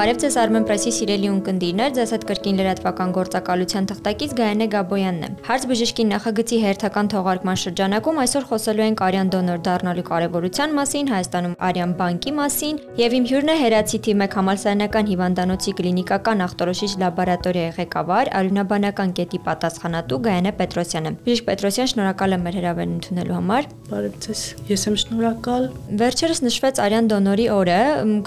Բարև ձեզ Armen Press-ի սիրելի ունկնդիրներ, ձեզ հետ կրկին լրատվական գործակալության թղթակից Գայանե Գաբոյանն է։ Հարց բժշկի նախագծի հերթական թողարկման շրջանակում այսօր խոսելու ենք արյան դոնոր դառնալու կարևորության մասին, Հայաստանում արյան բանկի մասին եւ իմ հյուրն է Հերացի թիմ 1 համալսարանական հիվանդանոցի կլինիկական ախտորոշիչ լաբորատորիայի ղեկավար, արյունաբանական կետի պատասխանատու Գայանե Պետրոսյանը։ Բժիշկ Պետրոսյան, շնորհակալ եմ մեր հրավերն ընդունելու համար։ Բարև ձեզ։ Ես եմ շնորհակալ։ Վերջերս նշվեց արյան դոնորի օրը,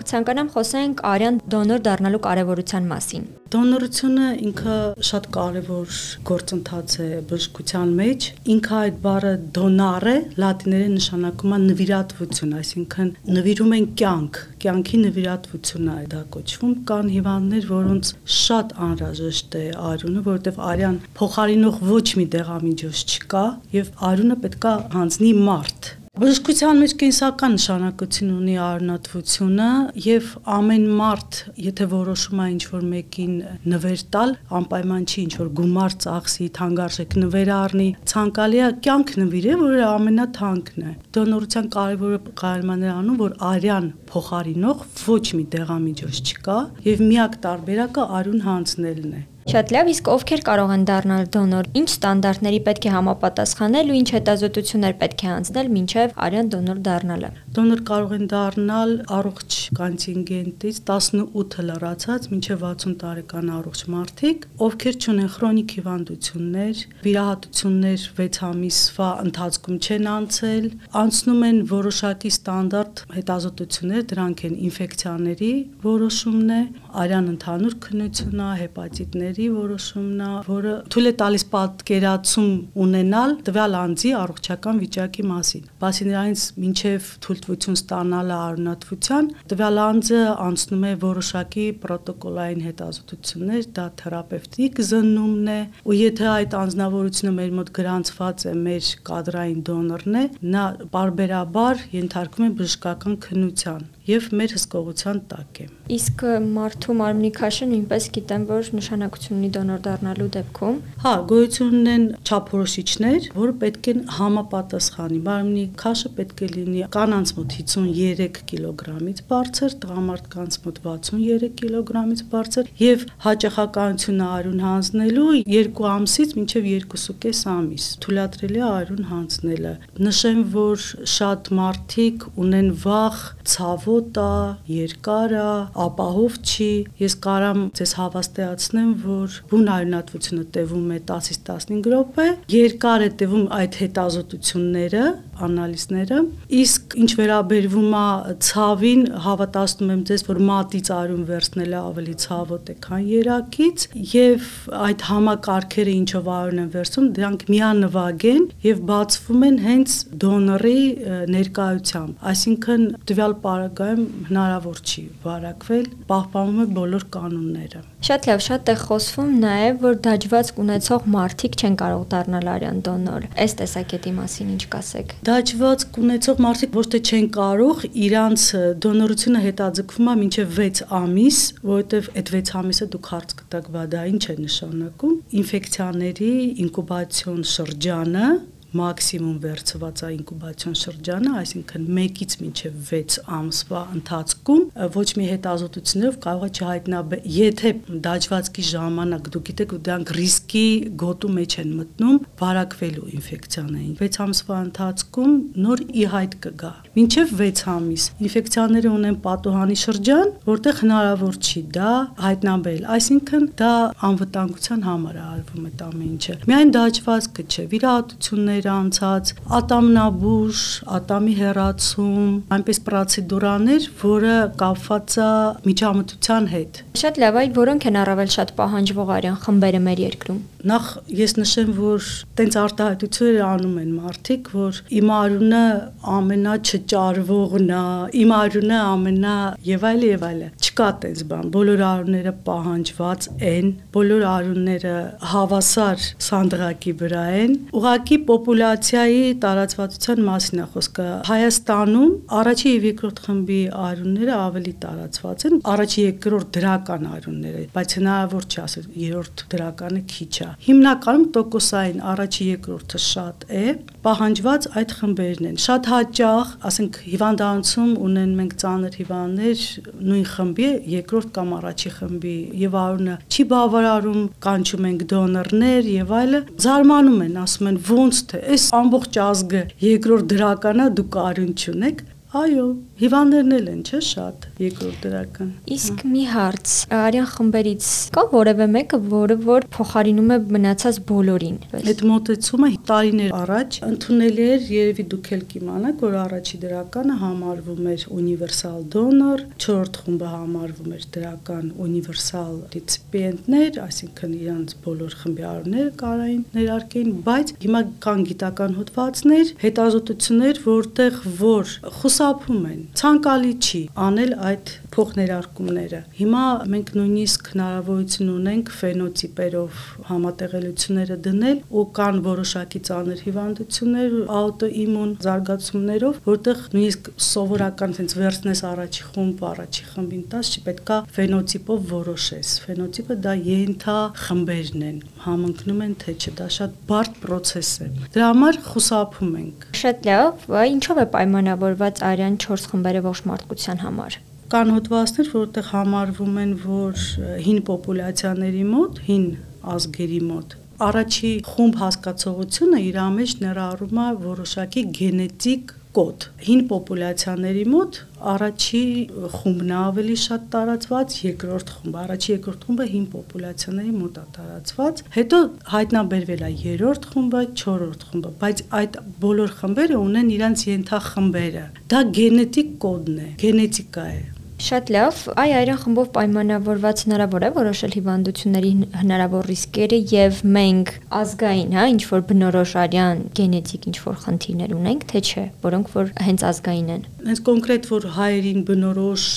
կցանկանամ խոսենք արյան դոնոր դառնալու կարևորության մասին։ Դոնորությունը ինքը շատ կարևոր գործընթաց է բժշկության մեջ։ Ինքը այդ բառը դոնարը լատիներեն նշանակում է նվիրատվություն, այսինքն նվիրում են կյանք, կյանքի նվիրատվություն է դա կոչվում։ Կան հիվանդներ, որոնց շատ անհրաժեշտ է արյունը, որովհետև արյան փոխարինող ոչ մի դեղամիջոց չկա եւ արյունը պետքա հանձնի մարդ Բժշկության մեջ կենսական նշանակություն ունի արնատվությունը եւ ամեն մարդ, եթե որոշում է ինչ-որ մեկին նվեր տալ, անպայման չի ինչ-որ գումար ծախսի, թանկարժեք նվեր առնի, ցանկալի է կյանք նվիրե, որը ամենաթանկն է։ Դոնորության կարևորը կարողանալ անում, որ արյան փոխարինող ոչ մի դեղամիջոց չկա եւ միակ տարբերակը արյուն հանձնելն է։ Շատ լավ, իսկ ովքեր կարող են դառնալ դոնոր։ Ինչ ստանդարտների պետք է համապատասխանել ու ինչ հետազոտություններ պետք է անցնել մինչև արյան դոնոր դառնալը։ Դոնոր կարող են դառնալ առողջ կոնտինգենտից 18 լրացած մինչև 60 տարեկան առողջ մարդիկ, ովքեր ունեն քրոնիկ հիվանդություններ, վիրահատություններ 6 ամիսվա ընթացքում չեն անցել, անցնում են որոշակի ստանդարտ հետազոտություններ, դրանք են ինֆեկցիաների որոշումն է, արյան ընդհանուր քննությունն է, հեպատիտներ ծնողների որոշումն է, որը թույլ է տալիս պատկերացում ունենալ տվյալ անձի առողջական վիճակի մասին։ Բացի նրանից, մինչև թույլտվություն ստանալը արունատվության, տվյալ անձը անցնում է որոշակի պրոտոկոլային հետազոտություններ, դա թերապևտիկ զննումն է, ու եթե այդ անձնավորությունը մեր մոտ գրանցված է մեր կադրային դոնորն է, նա բարբերաբար ենթարկվում է բժշկական քննության եւ մեր հսկողության տակ է։ Իսկ մարդու մարմնի քաշը նույնպես գիտեմ, որ նշանակություն ունի դոնոր դառնալու դեպքում։ Հա, գոյություն ունեն չափորոշիչներ, որը պետք են համապատասխանի։ Մարմնի քաշը պետք է լինի կանանց մոտ 53 կիլոգրամից բարձր, տղամարդկանց մոտ 63 կիլոգրամից բարձր եւ հաճախականությունը արյուն հանձնելու 2 ամսից մինչեւ 2.5 ամիս։ Թույլատրելի է արյուն հանձնելը։ Նշեմ, որ շատ մարդիկ ունեն վախ, ցավ վոտա, երկար է, ապահով չի։ Ես կարամ ձեզ հավաստիացնեմ, որ բուն արյունատվությունը տևում է 10-ից 15 րոպե, երկար է տևում այդ հետազոտությունները, անալիզները, իսկ ինչ վերաբերվում է ցավին, հավատացնում եմ ձեզ, որ մատից արյուն վերցնելը ավելի ցավոտ է, քան երակից, եւ այդ համակարգերը ինչով արյուն են վերցում, դրանք միանվագ են եւ բացվում են հենց դոնորի ներկայությամբ։ Այսինքն տվյալ պարագա հետագայում հնարավոր չի վարակվել, պահպանում է բոլոր կանոնները։ Շատ լավ, շատ է խոսվում նաև, որ դաջվածք ունեցող մարդիկ չեն կարող դառնալ արյան դոնոր։ Այս տեսակետի մասին ինչ կասեք։ Դաջվածք ունեցող մարդիկ ոչ թե չեն կարող, իրանց դոնորությունը հետաձգվում է մինչև 6 ամիս, որովհետև այդ 6 ամիսը դուք հարց կտակ, բա դա ինչ է նշանակում։ Ինֆեկցիաների ինկուբացիոն շրջանը մաքսիմում վերցված է ինկուբացիոն շրջանը, այսինքն 1-ից մինչև 6 ամսվա ընթացքում ոչ մի հետազոտություններով կարող է չհայտնաբերել, եթե դաջվածքի ժամանակ դուք գիտեք, դրանք ռիսկի գոտու մեջ են մտնում վարակվելու ինֆեկցիաներին։ 6 ամսվա ընթացքում նոր ի հայտ կգա։ Մինչև 6 ամիս ինֆեկցիաները ունեն պատոհանի շրջան, որտեղ հնարավոր չի դա հայտնաբերել, այսինքն դա անվտանգության համար է արվում այդ ամեն ինչը։ Միայն դաջվածքը չէ, վիրահատություններ անցած, ատամնաբուժ, ատամի հերացում, այնպես պրոցեդուրաներ, որը կապված է միջամտության հետ։ Շատ լավ, այ որոնք են առավել շատ պահանջվող արյան խմբերը մեր երկրում։ Նախ ես նշեմ, որ տենց արտահայտություններ անում են մարդիկ, որ իմ արունը ամենաչճարվողն է, իմ արունը ամենա եւ այլ եւ այլ։ Չկա տենց բան։ Բոլոր արունները պահանջված են, բոլոր արունները հավասար սանդղակի վրա են։ Ուղղակի պոպուլյար պոպուլյացիայի տարածվածության մասին է խոսքը։ Հայաստանում առաջի եւ երկրորդ խմբի արյունները ավելի տարածված են, առաջի երկրորդ դրական արյունները, բայց հնարավոր չէ ասել երրորդ դրականը քիչ է։ Հիմնականում տոկոսային առաջի երկրորդը շատ է, պահանջված այդ խմբերն են։ Շատ հաճախ, ասենք հիվանդանոցում ունեն մենք ծանր հիվանդներ նույն խմբի երկրորդ կամ առաջի խմբի եւ արյունը չի բավարարում, կանչում ենք դոնորներ եւ այլը, զարմանում են, ասում են ոնց թե այս ամբողջ ազգը երկրորդ դրականա դուք արյուն չունեք, Այո, հիվանդներն էլ են, չէ՞, շատ երկրորդ դրական։ Իսկ մի հարց, արյան խմբերից կա որևէ մեկը, որը որ փոխարինում է մնացած բոլորին։ Այդ մոտեցումը տարիներ առաջ ընդունելի էր, երևի դուք էլ կիմանաք, որ առաջի դրականը համարվում էր ունիվերսալ դոնոր, 4-րդ խումբը համարվում էր դրական ունիվերսալ ռեցիպիենտներ, այսինքն իրանց բոլոր խմբի արները կարային ներարկեին, բայց հիմա կան գիտական հոդվածներ, հետազոտություններ, որտեղ որ խոս խուսափում են։ Ցանկալի չի անել այդ փոխներարկումները։ Հիմա մենք նույնիսկ հնարավորություն ունենք ֆենոտիպերով համատեղելությունները դնել ու կան որոշակի ծանր հիվանդություններ աուտոիմուն զարգացումներով, որտեղ նույնիսկ սովորական ցենց վերցնես առաջի խումբ, առաջի խմբին տաս չպետքա ֆենոտիպով որոշես։ Ֆենոտիպը դա ենթա խմբերն են, համընկնում են թե չէ, դա շատ բարդ process է։ Դրա համար խուսափում ենք։ Շատ լավ, ինչով է պայմանավորված արյան 4 խմբերը ողջ մարդկության համար կան հոդվածներ, որտեղ համարվում են, որ հին պոպուլյացիաների մոտ, հին ազգերի մոտ առաջի խումբ հասկացողությունը իր մեջ ներառում է որոշակի գենետիկ կոդ։ Հին պոպուլյացիաների մոտ առաջի խումբն ավելի շատ տարածված, երկրորդ խումբը, առաջի երկրորդ խումբը հին պոպուլյացիաների մոտ է տարածված, հետո հայտնաբերվել է երրորդ խումբը, չորրորդ խումբը, բայց այդ բոլոր խմբերը ունեն իրենց ենթախմբերը։ Դա գենետիկ կոդն է, գենետիկա է։ Շատ լավ։ Այ այրան խմբով պայմանավորված հնարավոր է որոշել հիվանդությունների հնարավոր ռիսկերը եւ մենք ազգային, հա, ինչ որ բնորոշ արյան գենետիկ ինչ որ խնդիրներ ունենք, թե չէ, որոնք որ հենց ազգային են։ Հենց կոնկրետ որ հայերին բնորոշ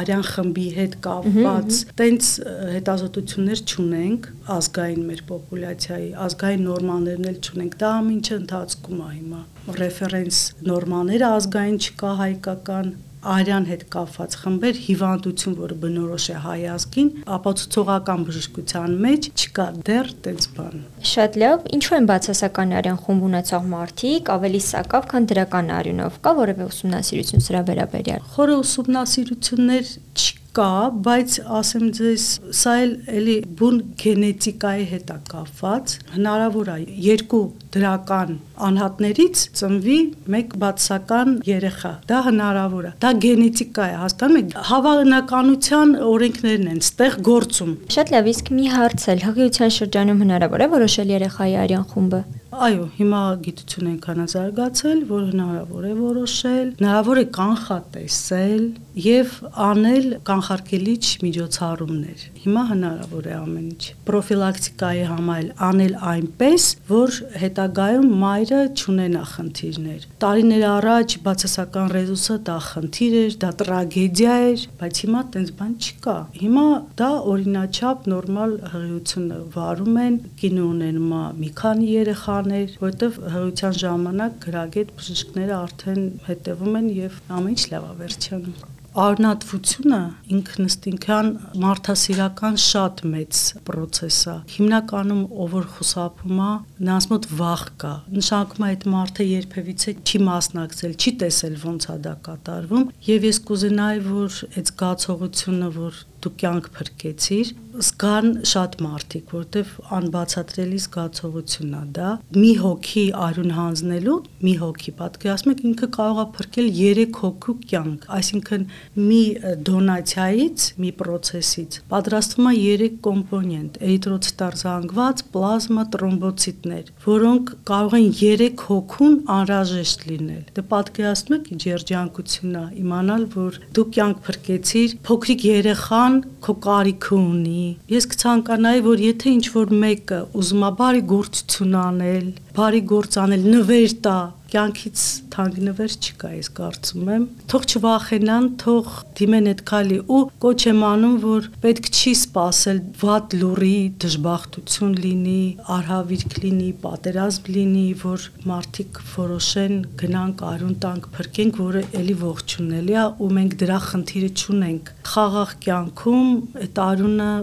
արյան խմբի հետ կապված տենց հետազոտություններ չունենք ազգային մեր պոպուլյացիայի, ազգային նորմաներն էլ չունենք։ Դա ամինչը ընթացքում է հիմա ռեֆերենս նորմաները ազգային չկա հայկական արյան հետ կապված խմբեր հիվանդություն, որը բնորոշ է հայ ազգին, ապացուցողական բժշկության մեջ չկա դեռ տենց բան։ Շատ լավ, ինչու են բացասական արյան խումբ ունեցող մարդիկ ավելի սակավ, քան դրական արյունով։ Կա որևէ ուսումնասիրություն սրա վերաբերյալ։ Խորը ուսումնասիրություններ չկա կա, բայց ասեմ ձեզ, սա էլ էլի բուն գենետիկայի հետ է կապված։ Հնարավոր է երկու դրական անհատներից ծնվի մեկ բացական երեխա։ Դա հնարավոր է։ Դա գենետիկա է, հասկանում եք։ Հավանականության օրենքներն են ստեղ գործում։ Շատ լավ, իսկ մի հարց էլ հղիության շրջանում հնարավոր է որոշել երեխայի արյան խումբը։ Այո, հիմա գիտություն այնքան է զարգացել, որ հնարավոր է որոշել, հնարավոր է կանխատեսել եւ անել կանխարգելիչ միջոցառումներ։ Հիմա հնարավոր է ամեն ինչ։ Պրոֆիլակտիկայի համար անել այնպես, որ հետագայում մայրը չունենա խնդիրներ։ Տարիներ առաջ բացասական ռեզուսը դա խնդիր էր, դա տրագեդիա էր, բայց հիմա տենց բան չկա։ Հիմա դա օրինաչափ նորմալ հղիություն վարում են, կինո ունենում մի քանի երեխա բաներ, որովհետև հղիության ժամանակ գրագետ բժիշկները արդեն հետևում են եւ ամեն ինչ լավ է վերջանում արնատվությունը ինքնստինքան մարդասիրական շատ մեծ process է։ Հիմնականում ով որ խուսափում է, նրանց մոտ վախ կա։ Նշանակում է այդ մարդը երբևիցե չի մասնակցել, չի տեսել ոնց է դա կատարվում, եւ ես կուզենայի, որ այդ զգացողությունը, որ դու կյանք փրկեցիր, զգան շատ մարդիկ, որտեվ անբացատրելի զգացողություն է դա։ Մի հոգի արյուն հանձնելու, մի հոգի, պատկերացնում եք, ինքը կարող է փրկել 3 հոգու կյանք, այսինքն մի դոնացիայից, մի process-ից պատրաստվում է 3 կոմպոնենտ՝ էրիթրոցիտար զանգված, պլազմա, տրոմբոցիտներ, որոնք կարող են 3 հոգուն անհրաժեշտ լինել։ Դե պատկերացնում եք ինչ երջանկություն է իմանալ, որ դու կյանք փրկեցիր փոքրիկ երեխան բան քո կարիքը ունի։ Ես կցանկանայի, որ եթե ինչ որ մեկը ուզում է բարի գործություն անել, բարի գործ անել, նվեր տա, կյանքից թանգնվեր չկա, ես կարծում եմ։ Թող չվախենան, թող դիմեն այդ քալի ու կոչ եմ անում, որ պետք չի սпасել վատ լուրի դժբախտություն լինի, արհավիրք լինի, պատերազմ լինի, որ մարդիկ որոշեն գնանք արուն տանք փրկենք, որը էլի ողջունելի է ու մենք դրա խնդիրը չունենք։ Խաղաղ կյանքում այդ արունը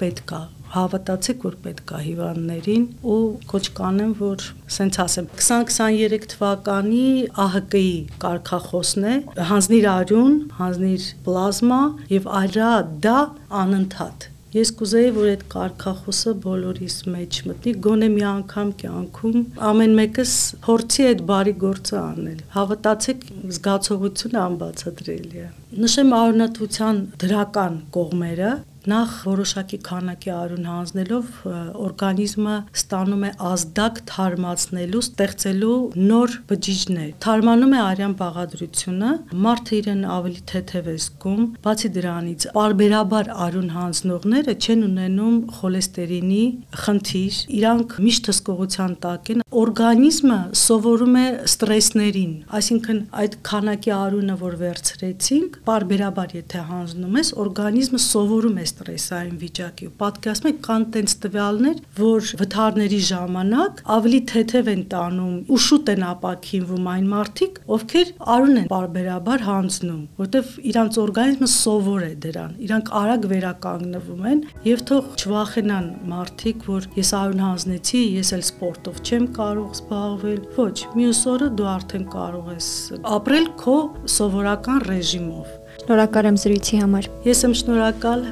պետք է հավատացեք, որ պետք է հիվանդներին ու կոչ կանեմ, որ սենց ասեմ 2023 թվականի ԱՀԿ-ի կարգախոսն է հանձնիր արյուն, հանձնիր պլազմա եւ այրա դա անընդհատ Ես կուզեի, որ այդ կարկախոսը բոլորիս մեջ մտնի, գոնե մի անգամ կյանքում ամեն մեկս փորձի այդ բարի գործը անել։ Հավատացեք, զգացողությունը անբացատրելի է։ Նշեմ արունատվության դրական կողմերը, Նախ որոշակի քանակի արուն հանձնելով օրգանիզմը ստանում է ազդակ թարմացնելու, ստեղծելու նոր բջիջներ։ Թարմանում է արյան բաղադրությունը, մարդը իրեն ավելի թեթև է զգում, բացի դրանից parberabar արուն հանձնողները չեն ունենում խոլեստերինի խնդիր, իրանք միշտ հսկողության տակ են, օրգանիզմը սովորում է ստրեսներին, այսինքն այդ քանակի արունը, որ վերցրեցինք, parberabar եթե հանձնում ես, օրգանիզմը սովորում է ստրեսային վիճակի ու պատկերացնում եք կան տենց տվյալներ, որ վթարների ժամանակ ավելի թեթև են տանում ու շուտ են ապակինվում այն մարդիկ, ովքեր արուն են բարբերաբար հանձնում, որտեվ իրանց օրգանիզմը սովոր է դրան, իրանք արագ վերականգնվում են եւ թող չվախենան մարդիկ, որ ես արուն հանձնեցի, ես էլ սպորտով չեմ կարող զբաղվել։ Ոչ, մյուս օրը դու արդեն կարող ես ապրել քո սովորական ռեժիմով։ Շնորհակալ եմ զրույցի համար։ Ես եմ շնորհակալ։